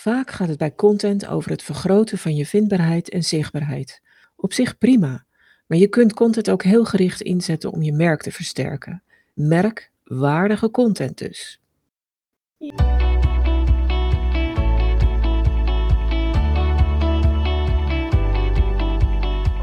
Vaak gaat het bij content over het vergroten van je vindbaarheid en zichtbaarheid. Op zich prima, maar je kunt content ook heel gericht inzetten om je merk te versterken. Merkwaardige content dus.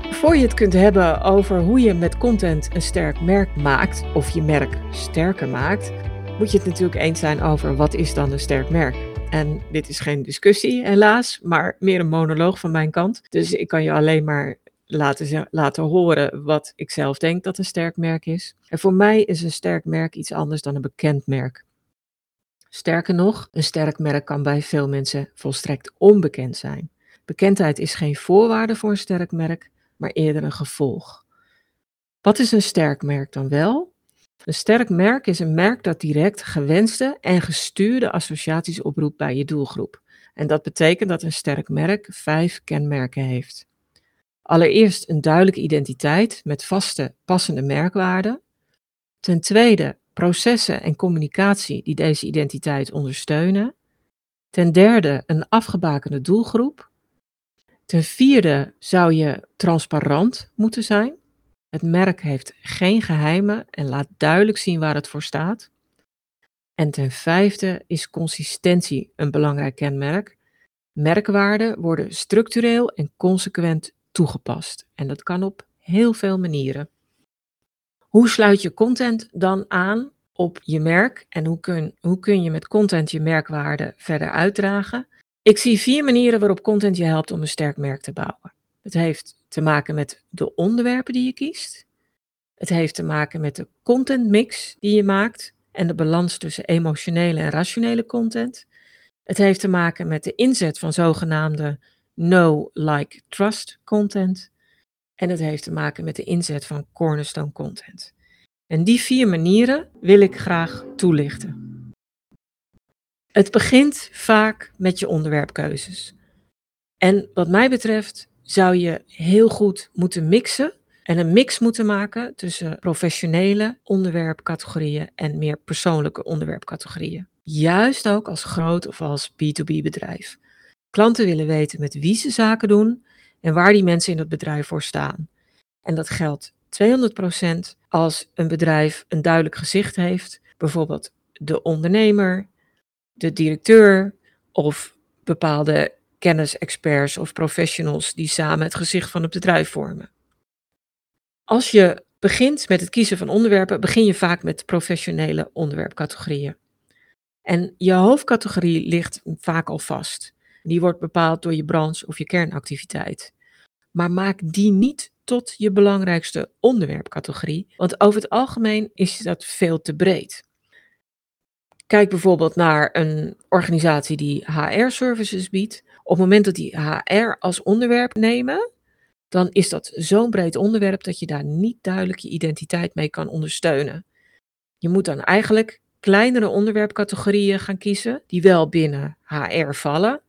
Voor je het kunt hebben over hoe je met content een sterk merk maakt, of je merk sterker maakt, moet je het natuurlijk eens zijn over wat is dan een sterk merk. En dit is geen discussie, helaas, maar meer een monoloog van mijn kant. Dus ik kan je alleen maar laten, laten horen wat ik zelf denk dat een sterk merk is. En voor mij is een sterk merk iets anders dan een bekend merk. Sterker nog, een sterk merk kan bij veel mensen volstrekt onbekend zijn. Bekendheid is geen voorwaarde voor een sterk merk, maar eerder een gevolg. Wat is een sterk merk dan wel? Een sterk merk is een merk dat direct gewenste en gestuurde associaties oproept bij je doelgroep. En dat betekent dat een sterk merk vijf kenmerken heeft. Allereerst een duidelijke identiteit met vaste, passende merkwaarden. Ten tweede processen en communicatie die deze identiteit ondersteunen. Ten derde een afgebakende doelgroep. Ten vierde zou je transparant moeten zijn. Het merk heeft geen geheimen en laat duidelijk zien waar het voor staat. En ten vijfde is consistentie een belangrijk kenmerk. Merkwaarden worden structureel en consequent toegepast. En dat kan op heel veel manieren. Hoe sluit je content dan aan op je merk en hoe kun, hoe kun je met content je merkwaarde verder uitdragen? Ik zie vier manieren waarop content je helpt om een sterk merk te bouwen. Het heeft te maken met de onderwerpen die je kiest. Het heeft te maken met de content mix die je maakt en de balans tussen emotionele en rationele content. Het heeft te maken met de inzet van zogenaamde know, like, trust content. En het heeft te maken met de inzet van cornerstone content. En die vier manieren wil ik graag toelichten. Het begint vaak met je onderwerpkeuzes. En wat mij betreft zou je heel goed moeten mixen en een mix moeten maken tussen professionele onderwerpcategorieën en meer persoonlijke onderwerpcategorieën. Juist ook als groot of als B2B bedrijf. Klanten willen weten met wie ze zaken doen en waar die mensen in het bedrijf voor staan. En dat geldt 200% als een bedrijf een duidelijk gezicht heeft, bijvoorbeeld de ondernemer, de directeur of bepaalde kennisexperts of professionals die samen het gezicht van het bedrijf vormen. Als je begint met het kiezen van onderwerpen, begin je vaak met professionele onderwerpcategorieën. En je hoofdcategorie ligt vaak al vast. Die wordt bepaald door je branche of je kernactiviteit. Maar maak die niet tot je belangrijkste onderwerpcategorie, want over het algemeen is dat veel te breed. Kijk bijvoorbeeld naar een organisatie die HR-services biedt. Op het moment dat die HR als onderwerp nemen, dan is dat zo'n breed onderwerp dat je daar niet duidelijk je identiteit mee kan ondersteunen. Je moet dan eigenlijk kleinere onderwerpcategorieën gaan kiezen, die wel binnen HR vallen,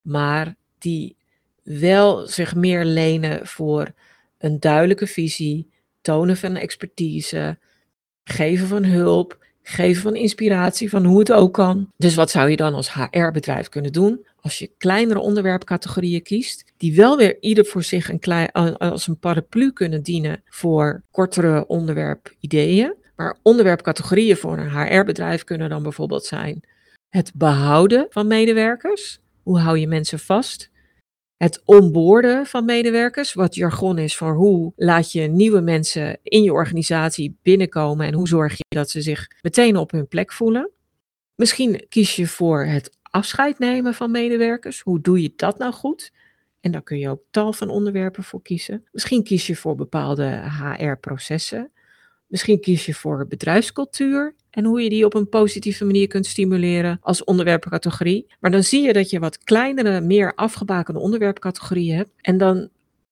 maar die wel zich meer lenen voor een duidelijke visie, tonen van expertise, geven van hulp, geven van inspiratie van hoe het ook kan. Dus wat zou je dan als HR-bedrijf kunnen doen? Als je kleinere onderwerpcategorieën kiest, die wel weer ieder voor zich een klein, als een paraplu kunnen dienen voor kortere onderwerpideeën. Maar onderwerpcategorieën voor een HR-bedrijf kunnen dan bijvoorbeeld zijn het behouden van medewerkers. Hoe hou je mensen vast? Het onboorden van medewerkers, wat jargon is voor hoe laat je nieuwe mensen in je organisatie binnenkomen en hoe zorg je dat ze zich meteen op hun plek voelen. Misschien kies je voor het afscheid nemen van medewerkers. Hoe doe je dat nou goed? En daar kun je ook tal van onderwerpen voor kiezen. Misschien kies je voor bepaalde HR-processen. Misschien kies je voor bedrijfscultuur en hoe je die op een positieve manier kunt stimuleren als onderwerpcategorie. Maar dan zie je dat je wat kleinere, meer afgebakende onderwerpcategorieën hebt. En dan,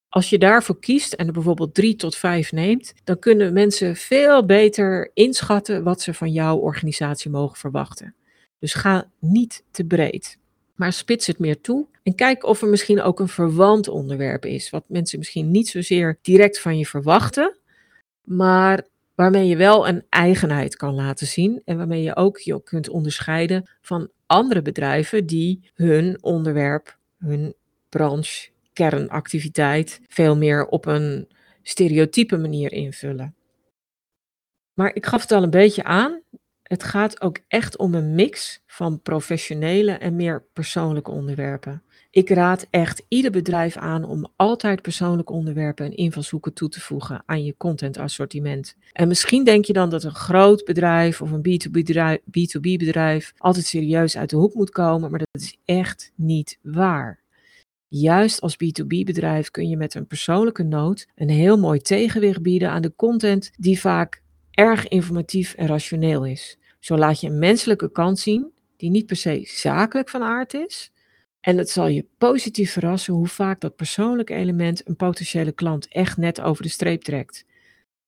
als je daarvoor kiest en er bijvoorbeeld drie tot vijf neemt, dan kunnen mensen veel beter inschatten wat ze van jouw organisatie mogen verwachten. Dus ga niet te breed. Maar spits het meer toe en kijk of er misschien ook een verwant onderwerp is, wat mensen misschien niet zozeer direct van je verwachten, maar waarmee je wel een eigenheid kan laten zien en waarmee je ook je kunt onderscheiden van andere bedrijven die hun onderwerp, hun branche, kernactiviteit veel meer op een stereotype manier invullen. Maar ik gaf het al een beetje aan. Het gaat ook echt om een mix van professionele en meer persoonlijke onderwerpen. Ik raad echt ieder bedrijf aan om altijd persoonlijke onderwerpen en invalshoeken toe te voegen aan je content assortiment. En misschien denk je dan dat een groot bedrijf of een B2B bedrijf altijd serieus uit de hoek moet komen, maar dat is echt niet waar. Juist als B2B bedrijf kun je met een persoonlijke noot een heel mooi tegenwicht bieden aan de content die vaak erg informatief en rationeel is. Zo laat je een menselijke kant zien die niet per se zakelijk van aard is. En het zal je positief verrassen hoe vaak dat persoonlijke element een potentiële klant echt net over de streep trekt.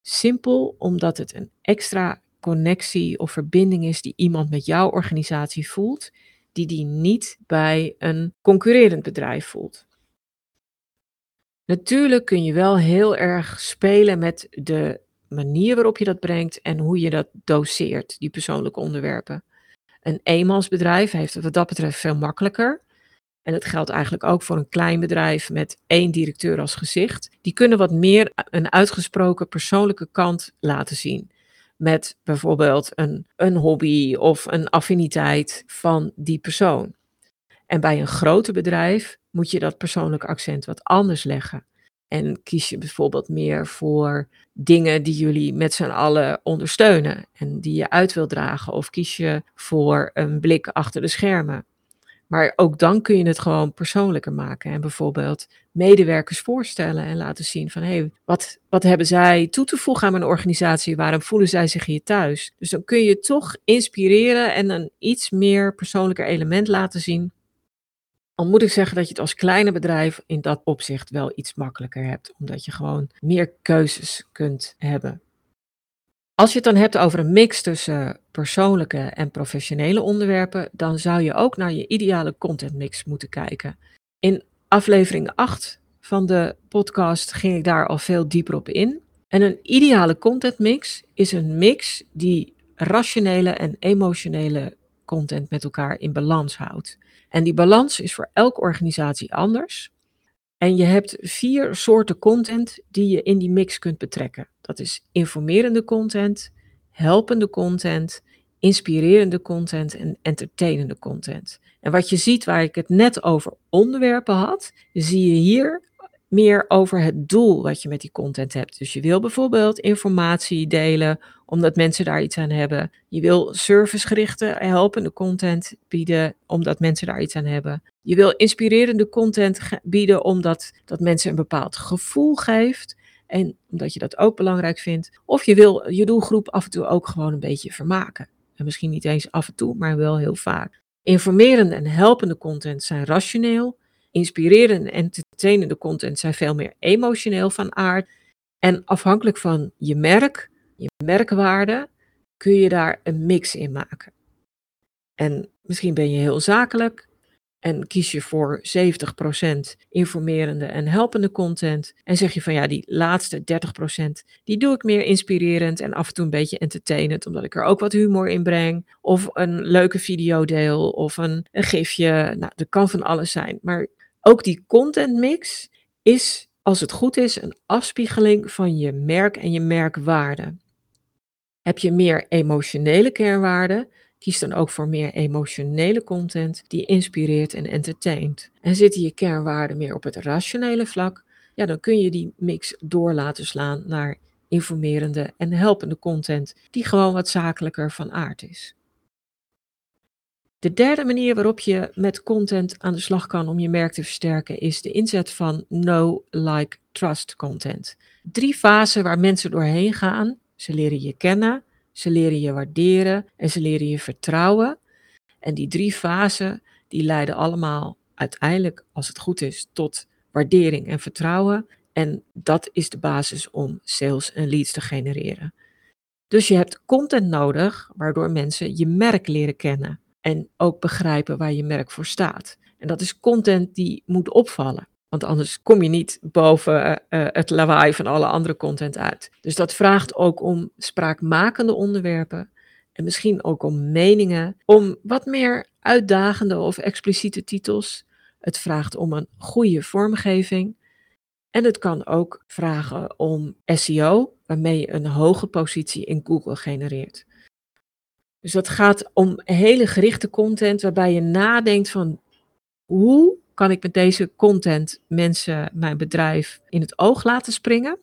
Simpel omdat het een extra connectie of verbinding is die iemand met jouw organisatie voelt, die die niet bij een concurrerend bedrijf voelt. Natuurlijk kun je wel heel erg spelen met de manier waarop je dat brengt en hoe je dat doseert, die persoonlijke onderwerpen. Een eenmansbedrijf heeft het wat dat betreft veel makkelijker. En dat geldt eigenlijk ook voor een klein bedrijf met één directeur als gezicht. Die kunnen wat meer een uitgesproken persoonlijke kant laten zien. Met bijvoorbeeld een, een hobby of een affiniteit van die persoon. En bij een groter bedrijf moet je dat persoonlijke accent wat anders leggen. En kies je bijvoorbeeld meer voor dingen die jullie met z'n allen ondersteunen en die je uit wil dragen. Of kies je voor een blik achter de schermen. Maar ook dan kun je het gewoon persoonlijker maken. En bijvoorbeeld medewerkers voorstellen en laten zien van hé, hey, wat, wat hebben zij toe te voegen aan mijn organisatie? Waarom voelen zij zich hier thuis? Dus dan kun je toch inspireren en een iets meer persoonlijker element laten zien al moet ik zeggen dat je het als kleine bedrijf in dat opzicht wel iets makkelijker hebt, omdat je gewoon meer keuzes kunt hebben. Als je het dan hebt over een mix tussen persoonlijke en professionele onderwerpen, dan zou je ook naar je ideale contentmix moeten kijken. In aflevering 8 van de podcast ging ik daar al veel dieper op in. En een ideale contentmix is een mix die rationele en emotionele content met elkaar in balans houdt. En die balans is voor elke organisatie anders. En je hebt vier soorten content die je in die mix kunt betrekken. Dat is informerende content, helpende content, inspirerende content en entertainende content. En wat je ziet waar ik het net over onderwerpen had, zie je hier meer over het doel wat je met die content hebt. Dus je wil bijvoorbeeld informatie delen omdat mensen daar iets aan hebben. Je wil servicegerichte, helpende content bieden omdat mensen daar iets aan hebben. Je wil inspirerende content bieden omdat dat mensen een bepaald gevoel geeft. En omdat je dat ook belangrijk vindt. Of je wil je doelgroep af en toe ook gewoon een beetje vermaken. En misschien niet eens af en toe, maar wel heel vaak. Informerende en helpende content zijn rationeel inspirerende en entertainende content zijn veel meer emotioneel van aard. En afhankelijk van je merk, je merkwaarde, kun je daar een mix in maken. En misschien ben je heel zakelijk en kies je voor 70% informerende en helpende content. En zeg je van ja, die laatste 30% die doe ik meer inspirerend en af en toe een beetje entertainend, omdat ik er ook wat humor in breng. Of een leuke video deel of een, een gifje. Nou, dat kan van alles zijn. Maar ook die content mix is, als het goed is, een afspiegeling van je merk en je merkwaarde. Heb je meer emotionele kernwaarden, kies dan ook voor meer emotionele content die inspireert en entertaint. En zitten je kernwaarden meer op het rationele vlak, ja, dan kun je die mix door laten slaan naar informerende en helpende content die gewoon wat zakelijker van aard is. De derde manier waarop je met content aan de slag kan om je merk te versterken is de inzet van know, like, trust content. Drie fasen waar mensen doorheen gaan. Ze leren je kennen, ze leren je waarderen en ze leren je vertrouwen. En die drie fasen die leiden allemaal uiteindelijk, als het goed is, tot waardering en vertrouwen. En dat is de basis om sales en leads te genereren. Dus je hebt content nodig waardoor mensen je merk leren kennen en ook begrijpen waar je merk voor staat. En dat is content die moet opvallen. Want anders kom je niet boven uh, het lawaai van alle andere content uit. Dus dat vraagt ook om spraakmakende onderwerpen en misschien ook om meningen, om wat meer uitdagende of expliciete titels. Het vraagt om een goede vormgeving. En het kan ook vragen om SEO, waarmee je een hoge positie in Google genereert. Dus dat gaat om hele gerichte content waarbij je nadenkt van hoe kan ik met deze content mensen, mijn bedrijf in het oog laten springen?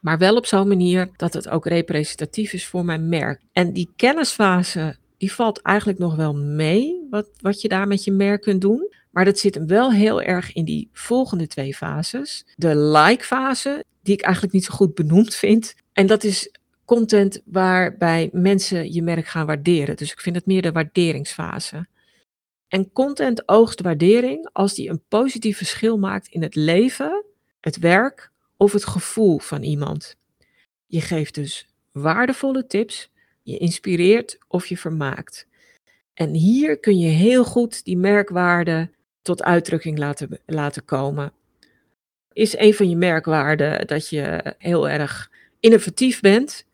Maar wel op zo'n manier dat het ook representatief is voor mijn merk. En die kennisfase, die valt eigenlijk nog wel mee, wat, wat je daar met je merk kunt doen. Maar dat zit hem wel heel erg in die volgende twee fases. De like-fase, die ik eigenlijk niet zo goed benoemd vind. En dat is content waarbij mensen je merk gaan waarderen. Dus ik vind het meer de waarderingsfase. En content oogst waardering als die een positief verschil maakt in het leven, het werk of het gevoel van iemand. Je geeft dus waardevolle tips, je inspireert of je vermaakt. En hier kun je heel goed die merkwaarde tot uitdrukking laten, laten komen. Is een van je merkwaarden dat je heel erg innovatief bent?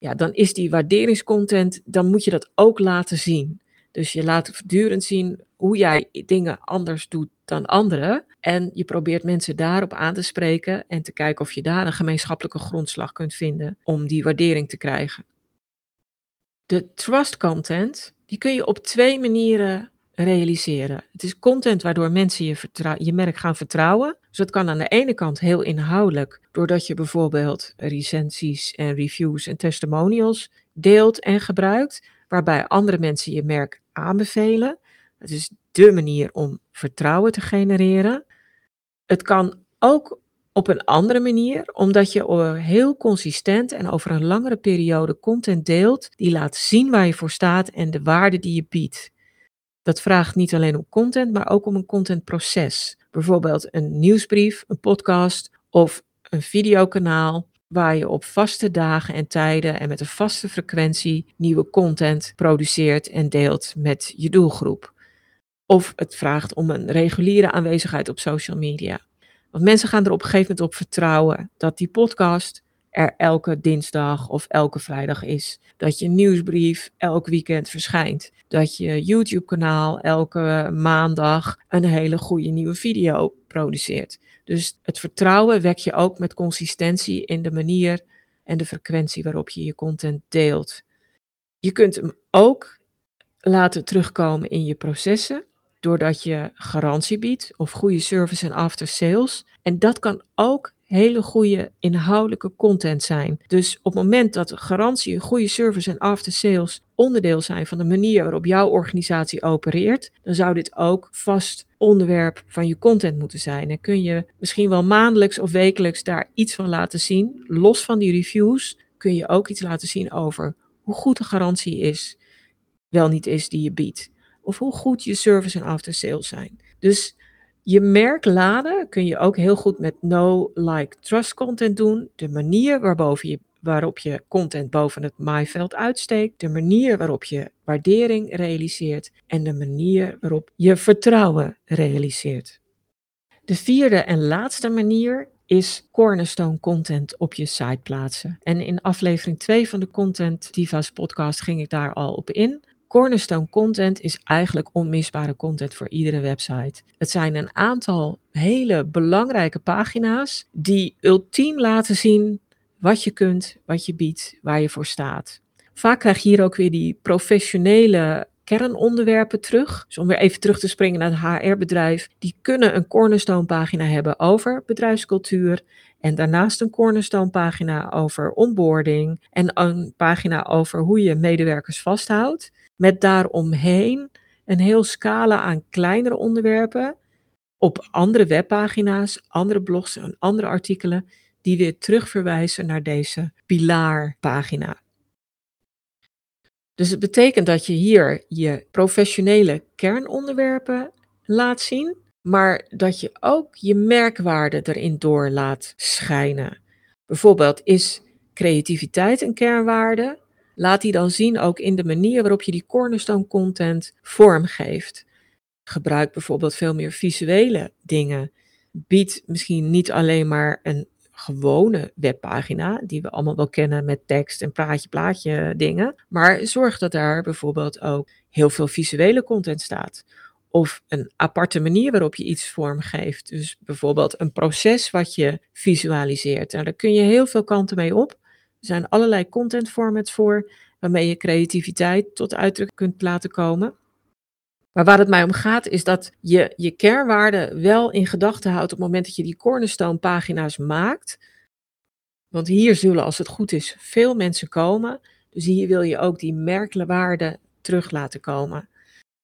Ja, dan is die waarderingscontent, dan moet je dat ook laten zien. Dus je laat voortdurend zien hoe jij dingen anders doet dan anderen. En je probeert mensen daarop aan te spreken en te kijken of je daar een gemeenschappelijke grondslag kunt vinden om die waardering te krijgen. De trust content, die kun je op twee manieren realiseren. Het is content waardoor mensen je, je merk gaan vertrouwen. Dus kan aan de ene kant heel inhoudelijk, doordat je bijvoorbeeld recensies en reviews en testimonials deelt en gebruikt, waarbij andere mensen je merk aanbevelen. Het is dé manier om vertrouwen te genereren. Het kan ook op een andere manier, omdat je heel consistent en over een langere periode content deelt die laat zien waar je voor staat en de waarde die je biedt. Dat vraagt niet alleen om content, maar ook om een contentproces. Bijvoorbeeld een nieuwsbrief, een podcast of een videokanaal waar je op vaste dagen en tijden en met een vaste frequentie nieuwe content produceert en deelt met je doelgroep. Of het vraagt om een reguliere aanwezigheid op social media. Want mensen gaan er op een gegeven moment op vertrouwen dat die podcast er elke dinsdag of elke vrijdag is. Dat je nieuwsbrief elk weekend verschijnt. Dat je YouTube-kanaal elke maandag een hele goede nieuwe video produceert. Dus het vertrouwen wek je ook met consistentie in de manier en de frequentie waarop je je content deelt. Je kunt hem ook laten terugkomen in je processen doordat je garantie biedt of goede service en after sales. En dat kan ook hele goede inhoudelijke content zijn. Dus op het moment dat garantie, goede service en after sales onderdeel zijn van de manier waarop jouw organisatie opereert, dan zou dit ook vast onderwerp van je content moeten zijn. En kun je misschien wel maandelijks of wekelijks daar iets van laten zien. Los van die reviews kun je ook iets laten zien over hoe goed de garantie is, wel niet is die je biedt. Of hoe goed je service en after sales zijn. Dus je merk laden kun je ook heel goed met no, like, trust content doen. De manier je, waarop je content boven het maaiveld uitsteekt. De manier waarop je waardering realiseert. En de manier waarop je vertrouwen realiseert. De vierde en laatste manier is cornerstone content op je site plaatsen. En in aflevering 2 van de Content Divas podcast ging ik daar al op in. Cornerstone content is eigenlijk onmisbare content voor iedere website. Het zijn een aantal hele belangrijke pagina's die ultiem laten zien wat je kunt, wat je biedt, waar je voor staat. Vaak krijg je hier ook weer die professionele kernonderwerpen terug. Dus om weer even terug te springen naar het HR-bedrijf. Die kunnen een cornerstone pagina hebben over bedrijfscultuur. En daarnaast een cornerstone pagina over onboarding. En een pagina over hoe je medewerkers vasthoudt. Met daaromheen een heel scala aan kleinere onderwerpen op andere webpagina's, andere blogs en andere artikelen die weer terugverwijzen naar deze pilaarpagina. Dus het betekent dat je hier je professionele kernonderwerpen laat zien, maar dat je ook je merkwaarde erin door laat schijnen. Bijvoorbeeld is creativiteit een kernwaarde? Laat die dan zien ook in de manier waarop je die cornerstone content vormgeeft. Gebruik bijvoorbeeld veel meer visuele dingen. Bied misschien niet alleen maar een gewone webpagina, die we allemaal wel kennen met tekst en praatje, plaatje dingen. Maar zorg dat daar bijvoorbeeld ook heel veel visuele content staat. Of een aparte manier waarop je iets vormgeeft. Dus bijvoorbeeld een proces wat je visualiseert. Nou, daar kun je heel veel kanten mee op. Er zijn allerlei content formats voor waarmee je creativiteit tot uitdrukking kunt laten komen. Maar waar het mij om gaat is dat je je kernwaarden wel in gedachten houdt op het moment dat je die cornerstone pagina's maakt. Want hier zullen, als het goed is, veel mensen komen. Dus hier wil je ook die merkwaarden terug laten komen.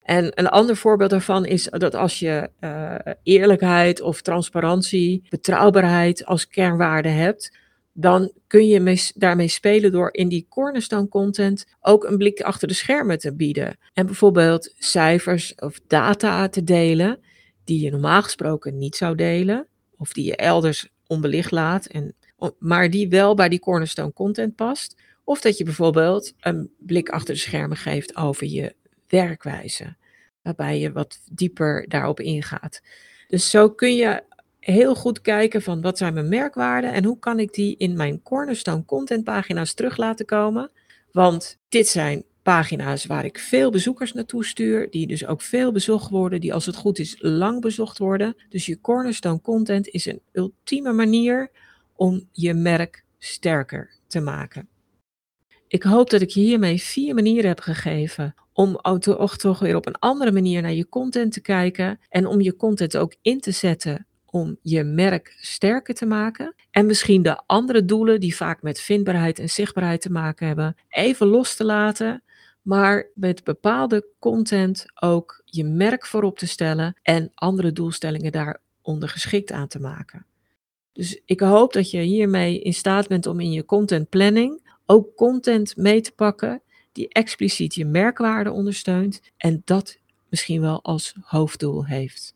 En een ander voorbeeld daarvan is dat als je uh, eerlijkheid of transparantie, betrouwbaarheid als kernwaarde hebt, dan kun je daarmee spelen door in die cornerstone content ook een blik achter de schermen te bieden. En bijvoorbeeld cijfers of data te delen die je normaal gesproken niet zou delen, of die je elders onbelicht laat, en, maar die wel bij die cornerstone content past. Of dat je bijvoorbeeld een blik achter de schermen geeft over je werkwijze, waarbij je wat dieper daarop ingaat. Dus zo kun je heel goed kijken van wat zijn mijn merkwaarden en hoe kan ik die in mijn cornerstone content pagina's terug laten komen. Want dit zijn pagina's waar ik veel bezoekers naartoe stuur, die dus ook veel bezocht worden, die als het goed is lang bezocht worden. Dus je cornerstone content is een ultieme manier om je merk sterker te maken. Ik hoop dat ik je hiermee vier manieren heb gegeven om toch weer op een andere manier naar je content te kijken en om je content ook in te zetten om je merk sterker te maken. En misschien de andere doelen die vaak met vindbaarheid en zichtbaarheid te maken hebben, even los te laten. Maar met bepaalde content ook je merk voorop te stellen en andere doelstellingen daaronder geschikt aan te maken. Dus ik hoop dat je hiermee in staat bent om in je content planning ook content mee te pakken die expliciet je merkwaarde ondersteunt en dat misschien wel als hoofddoel heeft.